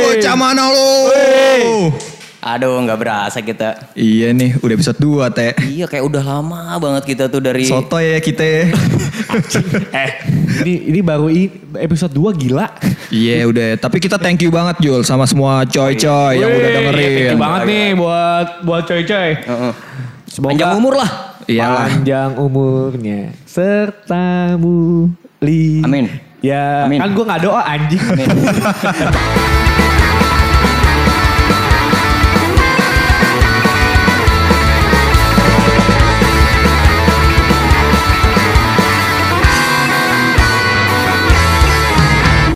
Bocah mana lu? Aduh nggak berasa kita. Iya nih, udah episode 2 teh. Iya kayak udah lama banget kita tuh dari. Soto ya kita ya. Eh, ini ini baru episode 2 gila. Iya udah, tapi kita thank you banget Jul sama semua coy-coy yang udah dengerin. thank you banget nih buat buat coy-coy. Heeh. Semoga Panjang umur lah. Iya. panjang umurnya sertamu li. Amin. Ya, Amin. kan gue gak doa anjing.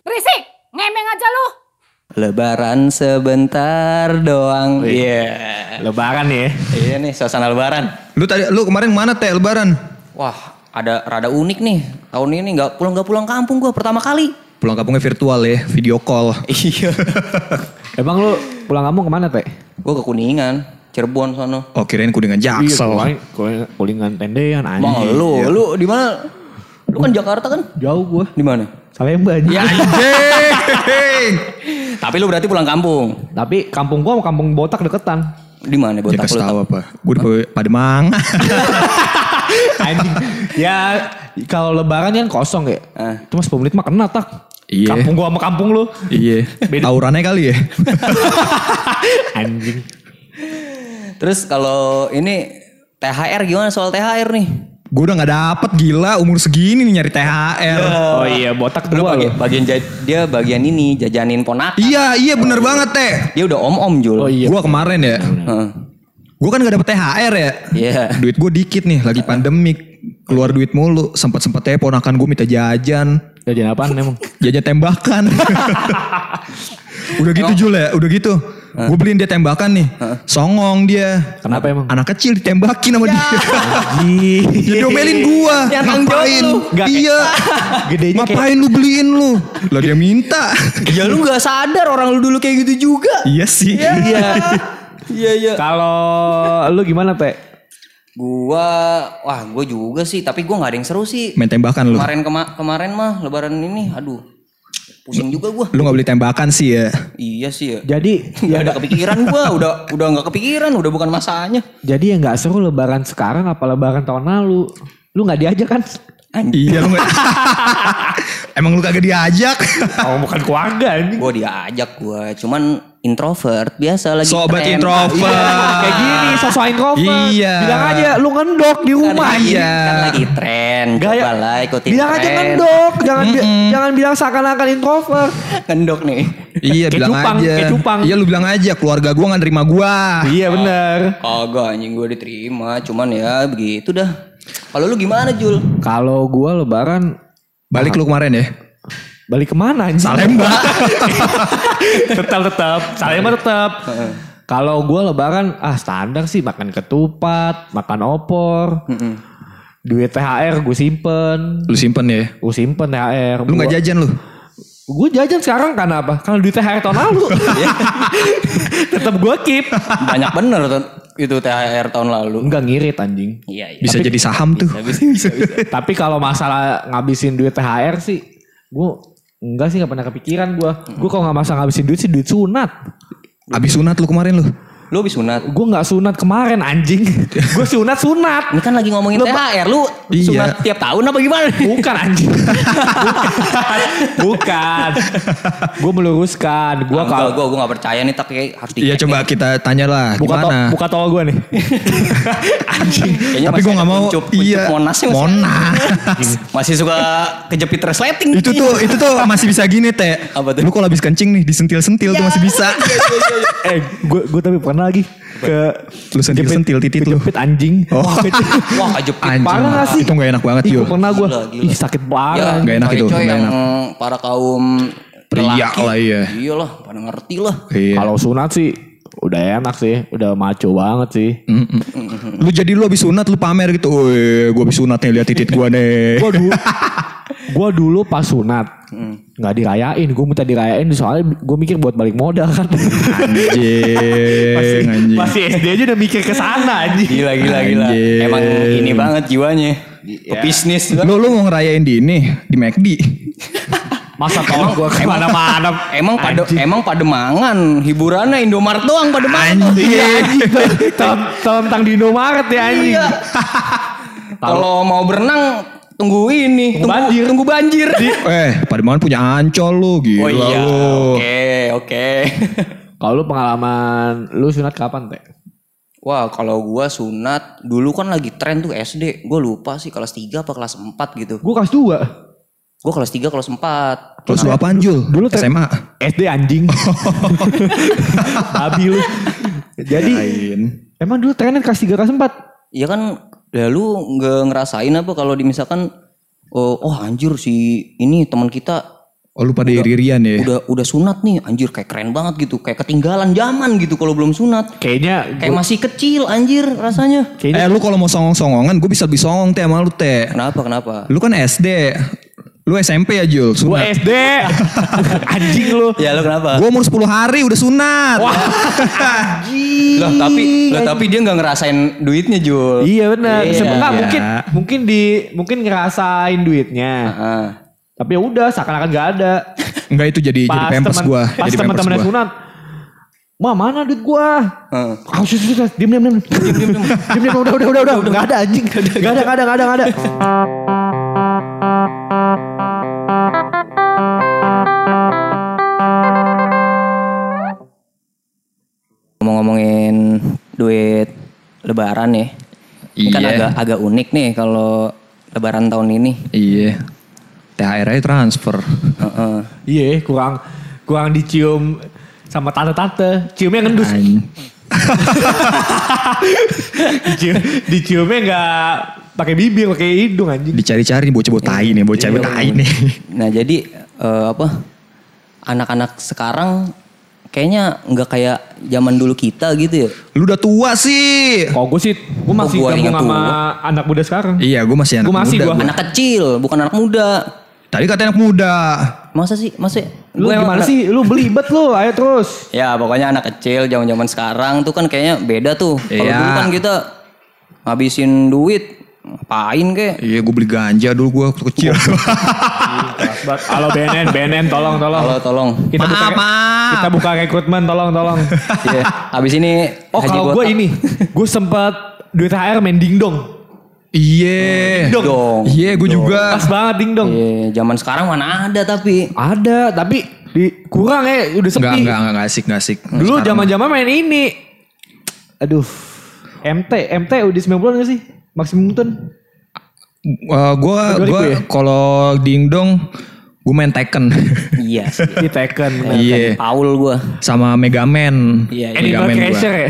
Berisik, ngemeng aja lu. Lebaran sebentar doang. Iya. Lebaran ya. Iya nih suasana lebaran. Lu tadi lu kemarin mana teh lebaran? Wah ada rada unik nih. Tahun ini nggak pulang nggak pulang kampung gua pertama kali. Pulang kampungnya virtual ya, video call. Iya. Emang lu pulang kampung ke mana, Teh? gua ke Kuningan, Cirebon sono. Oh kirain kuningan jaksel. kulingan, kulingan, kulingan tendean anjing. Bang lu, lu di mana? Lu kan Jakarta kan? Jauh gue. Di mana? Salemba anjing. Ya. Anjing. Tapi lu berarti pulang kampung. Tapi kampung gua sama kampung botak deketan. Di mana Dia botak kasih lu? tahu apa? Gue di Pademang. Anjing. ya kalau lebaran kan kosong ya. Ah. Cuma 10 menit mah kena tak. Iya. Kampung gua sama kampung lu. iya. Taurannya kali ya. Anjing. Terus kalau ini THR gimana soal THR nih? Gue udah gak dapet gila umur segini nih nyari THR. Oh iya, botak Lu dua bagian, dia bagian ini jajanin ponakan. Iya iya bener banget teh. Dia udah om-om Jul. Oh iya. Gue kemarin ya. Heeh. Gue kan gak dapet THR ya. Iya. Duit gue dikit nih lagi pandemik. Keluar duit mulu. Sempet-sempetnya ponakan gue minta jajan. Jajan apaan emang? Jajan tembakan. udah gitu Jul ya. Udah gitu. Gue beliin dia tembakan nih. Songong dia. Kenapa emang? Anak kecil ditembakin sama dia. Ya diomelin gua. Yang tanggung jawab Ngapain? lu. Iya. Gedenya kayak Ngapain lu beliin lu? Lah dia minta. Ya lu gak sadar orang lu dulu kayak gitu juga. iya sih. Iya. Iya iya. Kalau lu gimana, Pe? Gua wah gua juga sih tapi gua nggak ada yang seru sih. Main tembakan lu. Kemarin kema- kemarin mah lebaran ini aduh. Pusing juga gua. Lu gak beli tembakan sih ya. Iya sih ya. Jadi Gak ada kepikiran gua, udah udah nggak kepikiran, udah bukan masanya. jadi yang nggak seru lebaran sekarang apa lebaran tahun lalu? Lu nggak diajak kan? iya lu gak... Emang lu kagak diajak? Oh, bukan keluarga anjing. Gua diajak gua, cuman introvert biasa lagi Sobat tren. introvert. Kayak gini, sosok introvert. Iya. Bilang aja lu ngendok di Kan, rumah. lagi- Iya. kan lagi tren, Gaya- coba lah ikutin Bilang aja ngendok, jangan bi- jangan bilang seakan-akan introvert. Ngendok nih. iya bilang cupang, aja. kayak cupang. Iya lu bilang aja keluarga gua gak nerima gua. iya bener. Kagak anjing gua diterima, cuman ya begitu dah. Kalau lu gimana Jul? Kalau gua lebaran Balik lu kemarin ya. Balik ke mana anjing? Salemba. tetap tetap. Salemba tetap. Kalau gua lebaran ah standar sih makan ketupat, makan opor. Duit THR gue simpen. lu simpen ya. Gue simpen THR. Lu gak jajan lu? Gue jajan sekarang karena apa? Karena duit THR tahun lalu. Tetap gue keep. Banyak bener tuh itu THR tahun lalu. Enggak ngirit anjing. Iya, iya. Bisa jadi saham tuh. Bisa, bisa, bisa. Tapi kalau masalah ngabisin duit THR sih, gue enggak sih nggak pernah kepikiran gue. Gue kalau nggak masalah ngabisin duit sih duit sunat. Abis sunat lu kemarin lu. Lu habis sunat. Gue nggak sunat kemarin anjing. gue sunat sunat. Ini kan lagi ngomongin THR, lu Iya. sunat tiap tahun apa gimana? Bukan anjing. Bukan. Bukan. Gue meluruskan. Gue Gua kalau gua gua gak percaya nih tapi harus Iya dicek coba kita tanya lah buka to, gimana. buka tol gue nih. anjing. Kayaknya Tapi masih gue gak mau. puncup iya. Monasnya masih Monas. Masih suka kejepit resleting. itu tuh itu tuh masih bisa gini teh. Apa tuh? Lu kalau habis kencing nih disentil-sentil tuh masih bisa. eh, gue gue tapi pernah lagi ke Lu sentil-sentil titit lu. kejepit anjing. Oh. Wah kejepit. Anjing. Parah gak sih? Itu gak enak banget gua pernah gue. Ih sakit Ya, parah. Nggak enak itu, yang enak. para kaum Pria lelaki. lah, iya. Iyalah, pada ngerti lah. Iya. Kalau sunat sih udah enak sih, udah maco banget sih. Mm-mm. Lu jadi lu habis sunat lu pamer gitu. Woi, gua habis sunat nih lihat titit gua nih. Gua dulu, gua dulu pas sunat nggak dirayain, gue minta dirayain soalnya gue mikir buat balik modal kan. Anjing, anjing. Masih SD aja udah mikir ke sana anjing. Gila gila gila. Anjing. Emang ini banget jiwanya. Ke bisnis. Lu lu mau ngerayain di ini di McD. Masa tolong gue ke mana-mana. Emang pada emang Pademangan hiburannya Indomaret doang Pademangan. Iya anjing. Tentang di Indomaret ya anjing. Iya. Kalau mau berenang tunggu ini, Tunggu banjir. tunggu banjir. Eh, Pademangan punya ancol lu, gila Oh iya, lu. oke, oke. Kalau lu pengalaman lu sunat kapan teh? Wah, kalau gua sunat dulu kan lagi tren tuh SD. Gua lupa sih kelas 3 apa kelas 4 gitu. Gue kelas 2. Gua kelas 3 kelas 4. Terus lu apaan Jul? Dulu SMA. SD anjing. Babi lu. Jadi Lain. emang dulu trennya kelas 3 kelas 4. Iya kan, ya lu nggak ngerasain apa kalau di misalkan oh, oh anjir si ini teman kita Oh lu pada iri-irian ya? udah udah sunat nih, anjir kayak keren banget gitu, kayak ketinggalan zaman gitu kalau belum sunat. Kayaknya Kayak masih kecil anjir rasanya. kayaknya Eh lu kalau mau songong-songongan gue bisa lebih songong teh sama lu teh. Kenapa kenapa? Lu kan SD. Lu SMP ya Jul? gue. SD. anjing lu. Ya lu kenapa? Gue umur 10 hari udah sunat. Loh tapi loh tapi dia nggak ngerasain duitnya Jul. Iya benar. Iya. Sebenarnya Iya. mungkin mungkin di mungkin ngerasain duitnya. Ah. Tapi ya udah seakan-akan gak ada. Enggak itu jadi jadi pampers gua. Pas teman-teman sunat. Ma mana duit gua? Heeh. Ah, sus, sus, sus. Diam, diam, diam. Diam, diam, diam. Diam, diam. Udah, udah, udah, udah. Udah gak ada anjing. Gak ada, gak ada, gak ada, gak ada. Ngomong-ngomongin duit lebaran nih. Ini kan Iya. agak agak unik nih kalau lebaran tahun ini. Iya. THR aja transfer. Heeh. Iya, kurang kurang dicium sama tante-tante. Ciumnya ngendus. Dicium, diciumnya nggak pakai bibir, pakai hidung anjing. Dicari-cari nih bocah-bocah tai nih, bocah-bocah tai nih. Nah, jadi eh, apa? Anak-anak sekarang kayaknya nggak kayak zaman dulu kita gitu ya. Lu udah tua sih. Kalau gue sih, gue masih gua gabung sama tua. anak muda sekarang. Iya, gue masih anak Gua masih, muda. gua. Anak kecil, bukan anak muda. Tadi kata anak muda. Masa sih? Masa Lu Gua emang gimana anak- sih? Lu belibet lu, ayo terus. Ya pokoknya anak kecil zaman-zaman sekarang tuh kan kayaknya beda tuh. Kalau Iya. dulu kan kita ngabisin duit ngapain kek? Iya, gue beli ganja dulu gue waktu kecil. Halo BNN, BNN tolong tolong. Kalau tolong. Kita Maaf, buka maaf. kita buka rekrutmen tolong tolong. Iya. Habis ini Oh kalau gue ini, gue sempat duit THR main dingdong. Iya. dong. Iya, gue juga. Pas banget dingdong. Iya, zaman sekarang mana ada tapi. Ada tapi di, kurang ya, udah sepi. Enggak, enggak, enggak, enggak asik, enggak asik. Dulu zaman-zaman main ini. Aduh. MT, MT udah 90 gak sih? Maksimum ton. Uh, gue gue ya? kalau dingdong gue main Tekken Iya sih. Di Tekken. iya Paul gua. sama Mega Man Iya, iya. Mega Man gua. Crusher ya?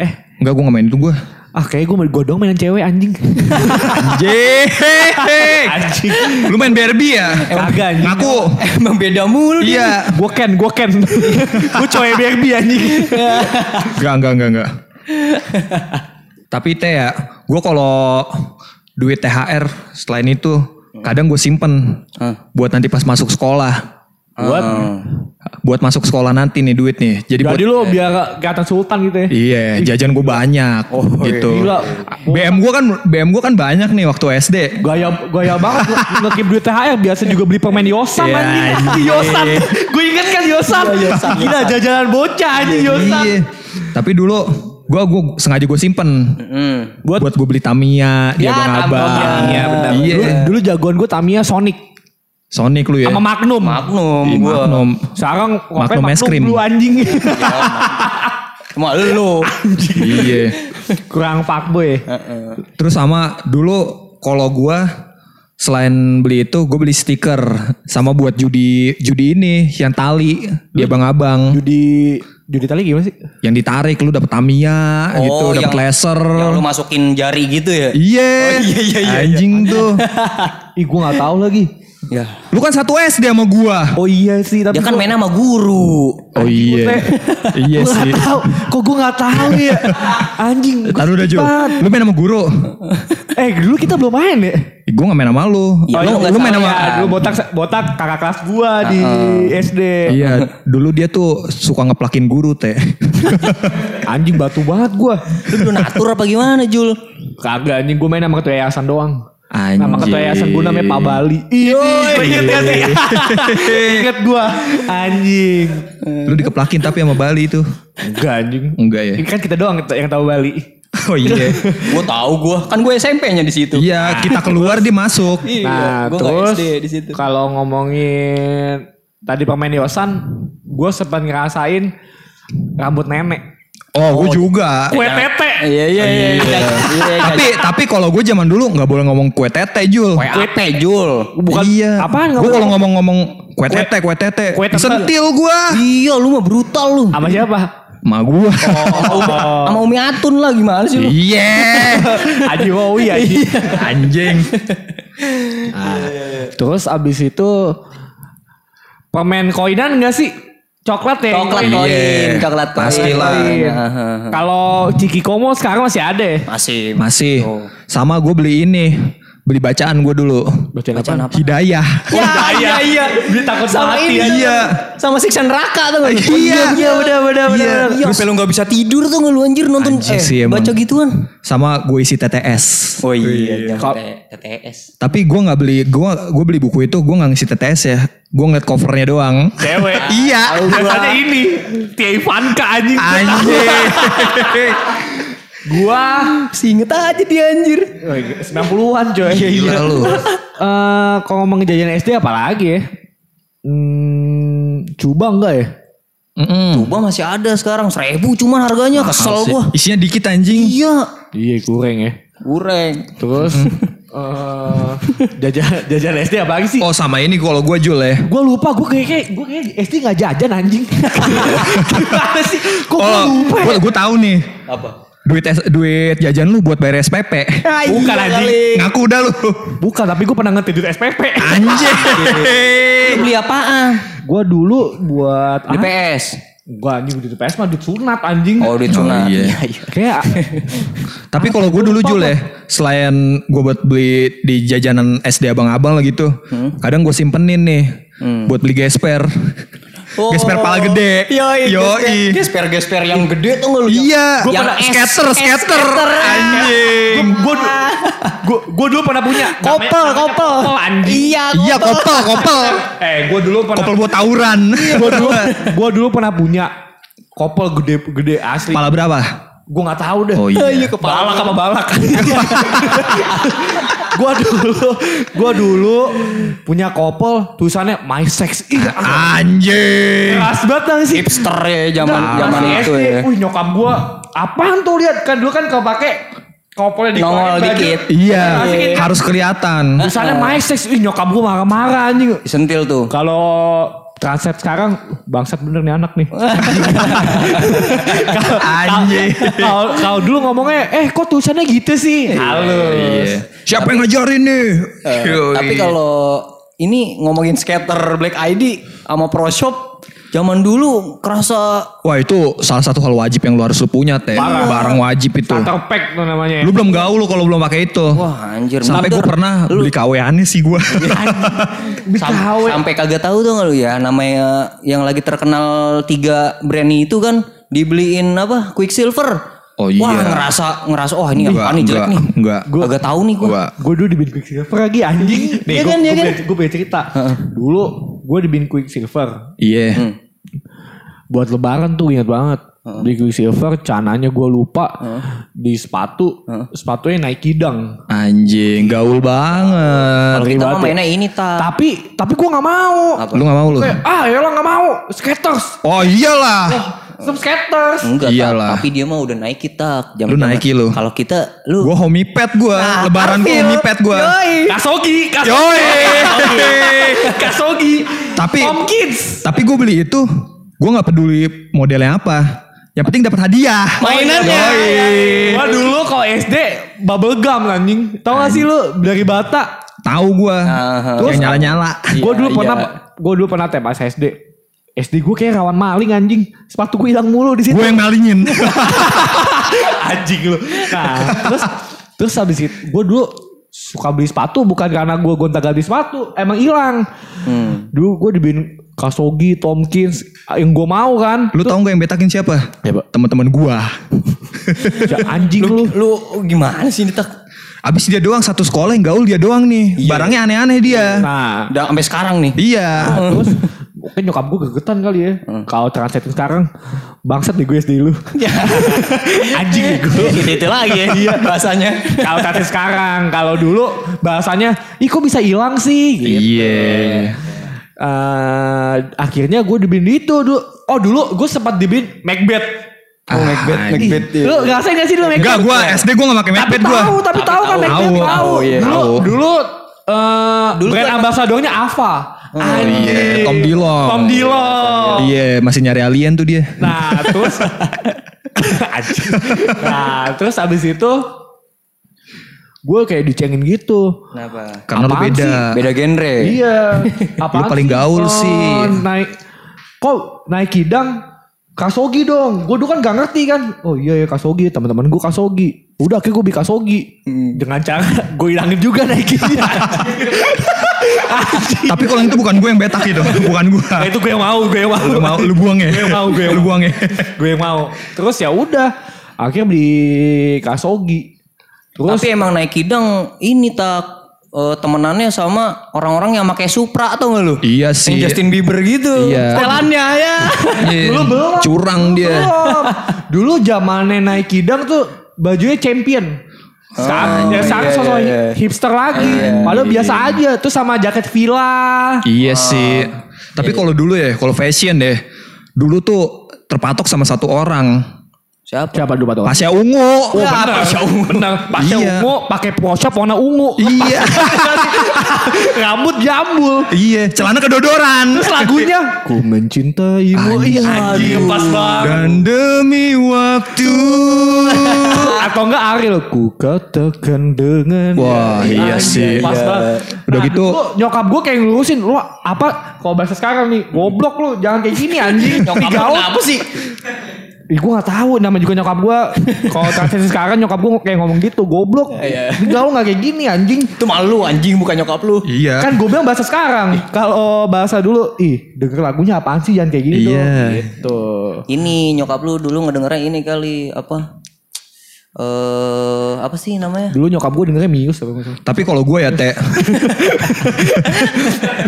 Eh, enggak gue gak main itu gue ah kayak gue gue dong mainan cewek anjing. anjing anjing. lu main Barbie ya Kagak anjing. ngaku Emang beda mulu. dia. iya Gue Ken, gue Ken. gue cowok Barbie anjing. enggak enggak enggak enggak tapi teh ya gue kalau duit THR selain itu kadang gue simpen buat nanti pas masuk sekolah Buat buat masuk sekolah nanti nih duit nih jadi buat Jadi lu biar kelihatan sultan gitu ya. Iya, jajan gue banyak gitu. gila. BM gue kan BM gue kan banyak nih waktu SD. Gaya gaya banget nge- ngekip duit THR biasa juga beli permen Yosan Iya, anjing. anjing. Yosan. Gue inget kan Yosan. Gila jajanan bocah anjing Yosan. Iya. Tapi dulu gue gue sengaja gue simpen Hmm. buat buat gue beli Tamiya di Ya, abang-abang. Tamiya, benar. Iya. Dulu, dulu jagoan gue Tamiya Sonic Sonic lu ya. sama Magnum. Magnum Iya, gua. Magnum. Sekarang Magnum Magnum, es krim. lu anjing. Cuma lu. iya. Kurang fuckboy. Terus sama dulu kalau gue selain beli itu gue beli stiker sama buat judi judi ini yang tali di abang-abang Judi judi tali gimana sih? yang ditarik lu dapet Tamiya gitu dapet yang, laser Yang lu masukin jari gitu ya? Iya, iya, iya, iya, anjing tuh. Ih gue gak tahu lagi. Ya. Lu kan satu SD sama gua. Oh iya sih tapi Dia kan gua- main sama guru. Oh iya, iya Gua sih. gak tahu. Kok gue gak tahu ya? Anjing. gua Taruh udah Jo. Lu main sama guru. Eh dulu kita belum main ya? Gua gak main sama lu. Iya, lu, lu nggak lu main sama ya. Dulu botak botak kakak kelas gua di SD. Iya, dulu dia tuh suka ngeplakin guru teh. Anjing batu banget gua. Lu donatur apa gimana Jul? Kagak anjing gua main sama ketua yayasan doang. Nama ketua yayasan gue namanya Pak Bali. Iya, inget gak sih? inget gue. Anjing. Lu dikeplakin tapi sama Bali itu. Enggak anjing. Enggak ya? Kan kita doang yang tahu Bali. Oh iya. Gue tahu gue, kan gue SMP-nya di situ. Iya, kita keluar dia masuk. Iya, Nah, nggak terus SD di situ. kalau ngomongin tadi pemain Yosan, gue sempat ngerasain rambut nenek. Oh, gue juga. Kue tete. Iya iya iya. iya. Iya, Tapi tapi kalau gue zaman dulu nggak boleh ngomong kue tete Jul. Kue apa Jul? Bukan iya. apaan Gue kalau ngomong ngomong-ngomong kue tete, kue tete, Kue tete. sentil gue. Iya lu mah brutal lu. sama siapa? Ma gue. Sama Umi Atun lah gimana sih lu? Iya. Aji Wowi Aji. Anjing. Nah, terus abis itu permen koinan gak sih? Coklat ya? Coklat Koin. koin, Iya, coklat koin. pastilah. Koin. Aha. Kalau Ciki Komo sekarang masih ada ya? Masih. Masih. Sama gue beli ini. Beli bacaan gue dulu. Bacaan Bacaan apa? apa? Hidayah. Ya, iya iya. Dia takut Sama mati ini. ya. Iya. Sama siksa neraka tuh. Iya. Iya bener bener Iya. bener. Iya. Sampai lu gak bisa tidur tuh lu anjir nonton Anjing eh sih emang. baca gituan. Sama gue isi TTS. Oh iya, Kok- TTS. Tapi gue nggak beli, gue gue beli buku itu, gue nggak ngisi TTS ya. Gue ngeliat covernya doang. Cewek. Iya. Biasanya ini. Tia Ivanka anjing. Anjing. Gua Singet aja dia anjir. Oh, 90-an coy. Gila lu. Eh, kalau ngomong jajan SD apa lagi ya? Hmm, coba enggak ya? Mm-mm. Coba masih ada sekarang seribu cuman harganya kesel gua. Isinya dikit anjing. Iya. Iya kurang ya. Kurang. Terus eh jajan jajan SD apa lagi sih? Oh sama ini kalau gue Jul ya. Gue lupa, gue kayak kayak gue kayak SD nggak jajan anjing. Gimana sih? Kok gue Oh, lupa? ya? gue gue tahu nih. Apa? Duit duit jajan lu buat bayar SPP. Bukan anjing. Ngaku dah lu. Bukan, tapi gue pernah ngetidut SPP. Anjing. Lu beli apaan? gue dulu buat Di ah, PS. Gue anjing di PS mah duit sunat anjing. Oh, duit sunat. iya. Kayak Tapi kalau gue dulu Jul ya, selain gue buat beli di jajanan SD abang-abang lah gitu, kadang gue simpenin nih buat beli gesper. Gesper pala gede. Yoi. Yoi. Gesper gesper yang gede tuh nggak lu? Iya. Yang pernah- skater, skater. skater. Anjing. gue gue gue dulu pernah punya Kopel, kopel. Iya. Iya kopel, kopel. Eh, gue dulu pernah Kopel buat tawuran. gue dulu gue dulu pernah punya kopel gede gede asli. Pala berapa? Gue nggak tahu deh. Oh iya. Iya kepala. Balak sama balak. gua dulu, gua dulu punya kopel tulisannya my sex. Ih, Anjing. keras banget nggak sih. Hipster ya zaman Nah, zaman itu SD. ya. Wih nyokap gua apaan tuh lihat kan dulu kan kalau pakai kopelnya di Nongol dikit. Iya, Masukin. harus kelihatan. Tulisannya my sex. Ih nyokap gua marah-marah anjing. Disentil tuh. Kalau translate sekarang bangsat bener nih anak nih. Anjing. Kalau kalau dulu ngomongnya eh kok tulisannya gitu sih. Halus. Iya. Siapa yang ngajarin nih? Yoi. Tapi kalau ini ngomongin skater Black ID sama Pro Shop zaman dulu kerasa Wah itu salah satu hal wajib yang lu harus lu punya teh. Barang wajib itu. Starter pack tuh namanya. Lu belum gaul lu kalau belum pakai itu. wah anjir Sampai gue pernah Lu beli KW aneh sih gue. sam- sampai kagak tahu tuh nggak lu ya namanya yang lagi terkenal tiga brand itu kan dibeliin apa Quicksilver. Oh iya. Wah ngerasa ngerasa oh ini apa nih jelek nih. enggak. Gua agak tahu nih gua. Gua Gue dulu dibin Quicksilver lagi anjing. Nih Iya gue kan, iya kan? gue punya cerita. Dulu gue dibin Quicksilver. Iya. Hmm. Buat lebaran tuh ingat banget. Beli Quicksilver, cananya gue lupa. Di sepatu. Sepatunya Nike Dunk. Anjing, gaul banget. Kalau kita mah ya. mainnya ini ta. Tapi tapi gue gak mau. Apa? Lu gak mau lu? Kayak, ah ya gak mau. Skaters. Oh iyalah. Some skaters. Enggak, Iyalah. Ta. tapi dia mah udah naik kita. Lu Nike lu. Kalau kita lu Gue homie pet gue. Lebaran gue homie pet gue. Kasogi. Kasogi. Yoi. Kasogi. Tapi Tomkins. tapi gue beli itu, gue nggak peduli modelnya apa. Yang penting dapat hadiah. mainannya. Gua dulu kalau SD bubble gum anjing. Tahu gak sih lu dari Bata? Tahu gue. Aha. Yang nyala nyala. Gue dulu Iya, pernah iya. gue dulu pernah teh pas SD. SD gue kayak rawan maling anjing. Sepatu gue hilang mulu di situ. Gue yang malingin. anjing lu. Nah, terus terus habis itu gue dulu suka beli sepatu bukan karena gue gonta ganti sepatu, emang hilang. Hmm. Dulu gue dibeliin Kasogi, Tomkins yang gue mau kan. Lu tahu gak yang betakin siapa? Siapa? Teman-teman gue. Ya, anjing lu. Lu gimana sih ini tak? Abis dia doang satu sekolah yang gaul dia doang nih. Barangnya aneh-aneh dia. Nah, Udah sampai sekarang nih. Iya. terus mungkin nyokap gue gegetan kali ya. Kalau translating sekarang bangsat nih gue SD lu. Anjing nih gue. itu, itu lagi ya iya. bahasanya. Kalau translate sekarang, kalau dulu bahasanya, ih kok bisa hilang sih? Gitu. Iya. Eh, akhirnya gue dibeliin itu dulu. Oh dulu gue sempat dibeliin Macbeth. Oh, Macbeth, Macbeth, Ih, Lu ngerasain gak sih dulu Macbeth? Enggak, gua SD gua gak pakai Tapi Macbeth gua. tahu, tapi tahu kan Macbeth Tahu. tahu. Oh, iya. Dulu, Tahu. dulu eh brand ambasadornya Ava. Anjing. iya. Tom Dillon. Tom Dillon. Iya, masih nyari alien tuh dia. Nah, terus. Nah, terus abis itu gue kayak dicengin gitu. Kenapa? Karena lu beda. sih? Beda genre. Iya. Apaan paling sih? gaul Oh, sih. Naik kok naik kidang Kasogi dong. Gue dulu kan gak ngerti kan. Oh iya ya Kasogi. Teman-teman gue Kasogi. Udah akhirnya gue beli Kasogi. Dengan cara gue hilangin juga naikinnya. Tapi kalau itu bukan gue yang betak itu, bukan gue. nah, itu gue yang mau, gue yang mau. Lu mau lu buang ya? Gue yang mau, gue yang Lu mau. buang ya. gue yang mau. Terus ya udah. Akhirnya beli Kasogi. Terus Tapi emang naik kidang ini tak eh, temenannya sama orang-orang yang pakai Supra atau enggak lu? Iya sih. Yang Justin Bieber gitu. Iya. Setelannya ya. Iya. Dulu belum. Curang dia. Belum. Dulu zamannya naik kidang tuh bajunya champion. Sekarang, ya sekarang iya, sosok iya, iya. hipster lagi. Padahal biasa aja. Tuh sama jaket villa. Iya sih. Tapi kalau dulu ya, kalau fashion deh. Dulu tuh terpatok sama satu orang. Siapa? Siapa dulu Pak Pasya Ungu. Oh, benar. Benar. Pasnya Iya. ungu pakai poshop warna ungu. Iya. Rambut jambul. iya, celana kedodoran. Terus lagunya Ku mencintaimu. Iya pas banget Dan demi waktu. Atau enggak Ariel Ku katakan dengan Wah, iya sih. Pas banget Udah Nah, gitu- dulu Nyokap gue kayak ngelurusin Lu apa Kalau bahasa sekarang nih Goblok lu Jangan kayak gini anjing Nyokap lu kenapa sih? Ih gue gak tahu Nama juga nyokap gue Kalau translasi sekarang Nyokap gue kayak ngomong gitu Goblok Iya. Digaul gak kayak gini anjing Itu malu anjing bukan nyokap lu. Iya. Kan gue bilang bahasa sekarang Kalau bahasa dulu Ih denger lagunya apaan sih Jangan kayak gini Iya. dong Gitu Ini nyokap lu dulu ngedengernya ini kali apa? Eh apa sih namanya? Dulu nyokap gue dengernya Mius apa. Tapi kalau gue ya teh,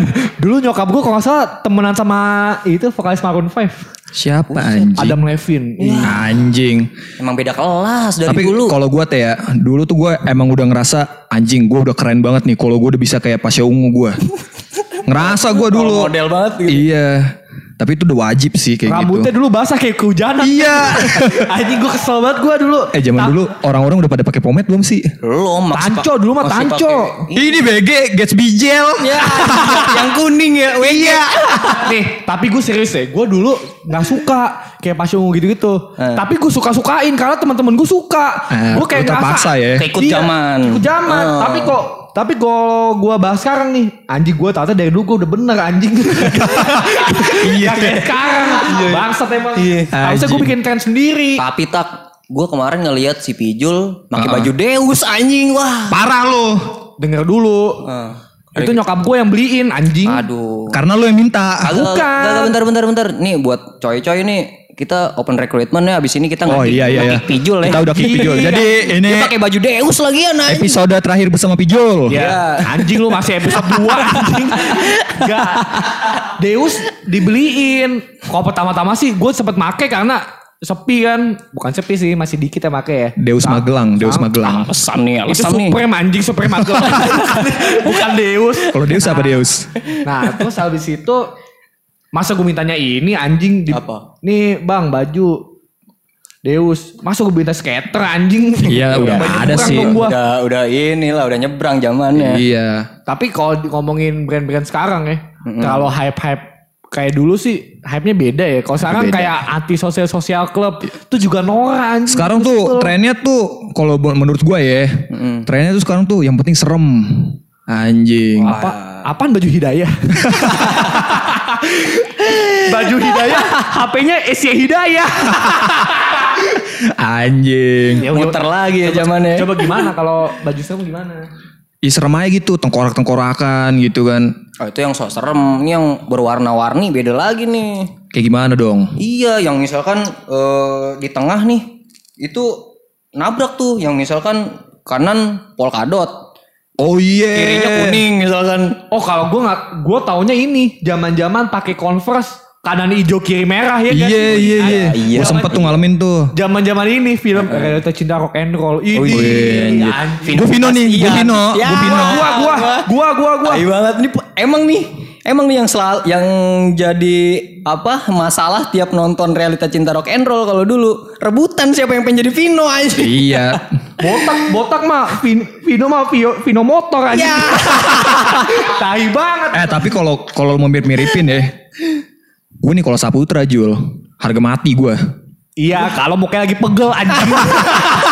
Dulu nyokap gue kalau nggak salah temenan sama itu vokalis Maroon 5 siapa anjing? Adam Levine Anjing. Emang beda kelas dari Tapi dulu. kalau gue teh ya, dulu tuh gue emang udah ngerasa anjing gue udah keren banget nih. Kalau gue udah bisa kayak Pasya Ungu gue. ngerasa gue dulu. model banget gitu. Iya. Tapi itu udah wajib sih kayak Rambutnya gitu. dulu basah kayak kehujanan Iya. Anjing gue kesel banget gue dulu eh zaman Ta- dulu orang-orang udah pada pakai pomade belum sih? Belum masih Tanco dulu mah tanco Ini BG Gatsby Gel. Ya, yang kuning ya. Iya. Nih tapi gue serius deh Gue dulu gak suka Kayak pas ungu gitu-gitu Tapi gue suka-sukain Karena teman-teman gue suka Eh, Gue kayak terpaksa ngerasa- ya. Keikut Iya, zaman. Ikut zaman Oh. Tapi kok tapi kalau gue bahas sekarang nih Anjing gue ternyata dari dulu gue udah bener anjing. Iya. Kayak sekarang. Bangsat emang. Harusnya gue bikin tren sendiri. Tapi tak gue kemarin ngeliat si Pijul pakai baju Deus anjing. Wah. Parah lo. Denger dulu. Itu nyokap gue yang beliin anjing. Aduh. Karena lo yang minta. Agak, Bukan. agak, bentar bentar bentar. Nih buat coy-coy nih kita open recruitment ya abis ini kita Oh nge-kick- iya iya iya. Pijul ya. Kita udah kick Pijul. Jadi ini Dia pakai baju Deus lagi ya nah. episode terakhir bersama Pijul. Ya, anjing lu masih episode 2 anjing. Enggak. Deus dibeliin. Kalau pertama-tama sih gue sempet make karena sepi kan. Bukan sepi sih, masih dikit yang make ya. Deus Magelang, Deus Magelang. Alasan nih, Itu alasan nih. Supreme anjing, Supreme Magelang. Bukan Deus. Kalau Deus apa Deus? Nah, terus habis itu masa gue mintanya ini anjing di, Apa? Nih, Bang, baju Deus. Masa gue minta skater anjing? Iya, udah ada sih. gua. Udah udah inilah udah nyebrang zamannya. Iya. Tapi kalau di- ngomongin brand-brand sekarang ya, kalau hype-hype kayak dulu sih hype-nya beda ya. Kalau sekarang Beda. kayak anti sosial sosial club itu juga norak anjing. Sekarang tuh trennya tuh kalau menurut gue ya, trennya tuh sekarang tuh yang penting serem. Anjing. apa apaan baju hidayah? baju hidayah, HP-nya Asia Hidayah. Anjing. Ya, Muter lagi ya zamannya. Coba gimana kalau baju serem gimana? Ih serem aja gitu, tengkorak-tengkorakan gitu kan. Oh, itu yang sok serem, ini yang berwarna-warni beda lagi nih. Kayak gimana dong? Iya, yang misalkan eh, di tengah nih itu nabrak tuh, yang misalkan kanan polkadot, Oh iya. kirinya kuning misalkan. Oh kalau gue nggak, gue taunya ini zaman-zaman pakai converse kanan hijau kiri merah ya kan? Iya iya iya. iya. Gue sempet tuh ngalamin tuh. Zaman-zaman ini film realita cinta rock and roll ini. Oh, iya. anjing. Gue Vino nih, gue. Vino, Ya, gue Vino. Gua gua gua gua gua. Tai banget nih emang nih emang nih yang selalu yang jadi apa masalah tiap nonton realita cinta rock and roll kalau dulu rebutan siapa yang pengen jadi Vino aja. Iya. Botak botak mah Vin- Vino mah Vio, Vino motor aja. Ya. Tai banget. Eh tapi kalau kalau mau mirip-miripin ya. Gue nih kalau Saputra Jul. Harga mati gue. Iya, kalau mukanya lagi pegel anjing.